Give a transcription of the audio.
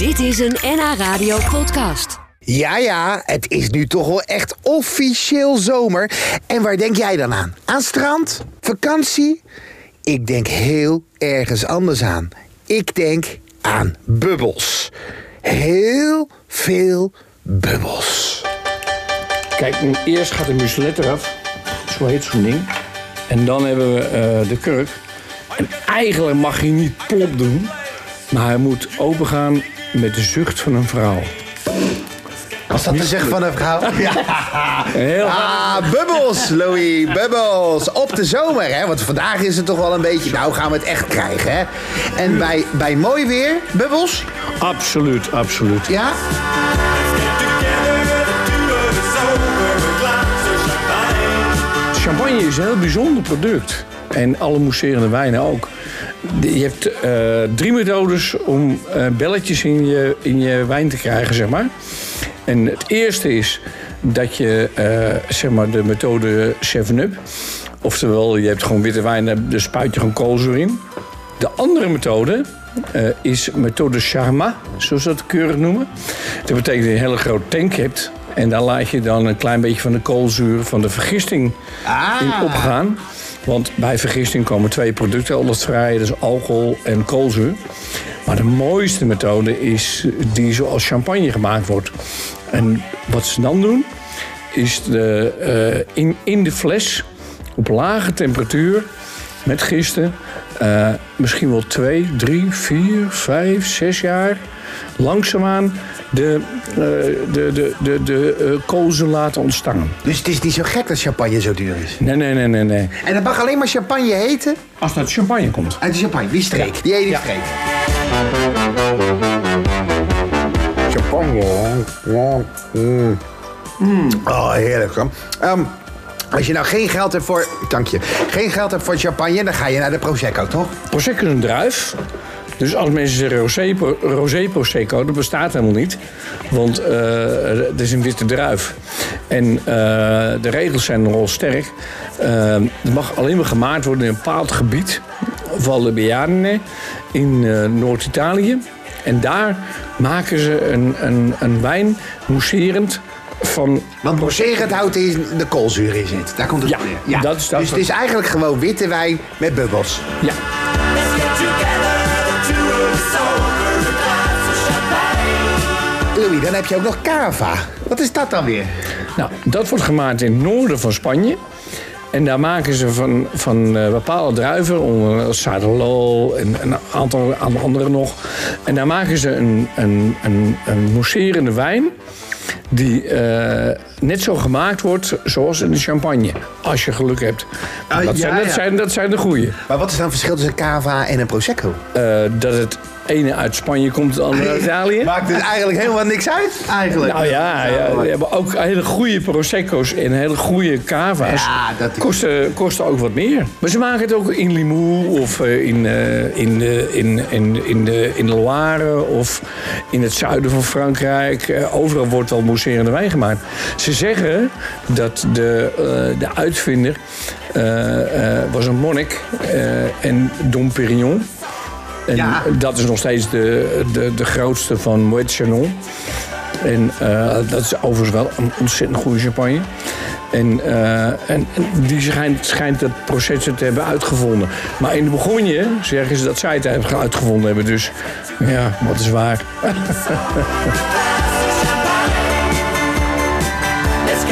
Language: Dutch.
Dit is een NH Radio podcast. Ja, ja, het is nu toch wel echt officieel zomer. En waar denk jij dan aan? Aan strand? Vakantie? Ik denk heel ergens anders aan. Ik denk aan bubbels. Heel veel bubbels. Kijk, eerst gaat de muselet eraf. Zo heet zo'n ding. En dan hebben we eh, de kurk. En eigenlijk mag hij niet plop doen. Maar hij moet opengaan met de zucht van een vrouw. Was dat te zeggen van een vrouw? Ja. Heel Ah, bubbels, Louis, bubbels. Op de zomer, hè? Want vandaag is het toch wel een beetje... Nou gaan we het echt krijgen, hè? En bij, bij mooi weer, bubbels? Absoluut, absoluut. Ja? Champagne is een heel bijzonder product. En alle mousserende wijnen ook. Je hebt eh, drie methodes om eh, belletjes in je, in je wijn te krijgen, zeg maar. En het eerste is dat je eh, zeg maar de methode 7-up. Oftewel, je hebt gewoon witte wijn, daar spuit je gewoon koolzuur in. De andere methode is methode Charma, zoals ze dat keurig noemen. Dat betekent dat je een hele grote tank hebt. En daar laat je dan een klein beetje van de koolzuur van de vergisting in opgaan. Want bij vergisting komen twee producten altijd vrij. Is alcohol en koolzuur. Maar de mooiste methode is die zoals champagne gemaakt wordt. En wat ze dan doen, is de, eh, in, in de fles op lage temperatuur met gisten. eh, misschien wel twee, drie, vier, vijf, zes jaar. Langzaamaan de, eh, de, de, de, de eh, koolzuur laten ontstaan. Dus het is niet zo gek dat champagne zo duur is. Nee, nee, nee, nee, nee. En het mag alleen maar champagne heten Als dat champagne komt. uit de champagne. Die streek, die ene Ja. streek. Champagne, hè? ja. mm. Oh, heerlijk. hoor. Als je nou geen geld hebt voor... Dank je. Geen geld hebt voor champagne, dan ga je naar de Prosecco, toch? Prosecco is een druif. Dus als mensen zeggen rosé, prosecco, dat bestaat helemaal niet. Want eh, het is een witte druif. En eh, de regels zijn nogal sterk. Eh, het mag alleen maar gemaakt worden in een bepaald gebied. Valle Biane in eh, Noord-Italië. En daar maken ze een, een, een wijn mousserend van Want mousserend houdt in de koolzuur in zit. Daar komt het Ja, op neer. dat is- dat dus is- het is eigenlijk gewoon witte wijn met bubbels. Ja. Louis, dan heb je ook nog cava. Wat is dat dan weer? Nou, dat wordt gemaakt in het noorden van Spanje. En daar maken ze van, van eh, bepaalde druiven, onder Sadelo en een aantal, aantal andere nog. En daar maken ze een, een, een, een mousserende wijn. Die eh, net zo gemaakt wordt zoals in de champagne. Als je geluk hebt. Ah, dat, ja, zijn, dat, ja. zijn, dat zijn de goeie. Maar wat is dan het verschil tussen cava en een prosecco? Eh, dat het ene uit Spanje komt, het andere uit Italië. Maakt het eigenlijk helemaal niks uit, eigenlijk. Nou ja, ja, we hebben ook hele goede prosecco's en hele goede cava's. Ja, dat- kosten, kosten ook wat meer. Maar ze maken het ook in Limoux of eh, in, in, de, in, in, in, de, in de Loire of in het zuiden van Frankrijk. Overal wordt al mousserende wijn gemaakt. Ze zeggen dat de, eh, de uitvinder eh, eh, was een monnik eh, en Dom Pérignon. En Ja. dat is nog steeds de, de, de grootste van Moet Chanon. En eh, dat is overigens wel een ontzettend goede champagne. En, eh, en, en die schijnt, schijnt dat proces te hebben uitgevonden. Maar in de begonje zeggen ze dat zij het hebben uitgevonden hebben. Dus ja, wat is waar.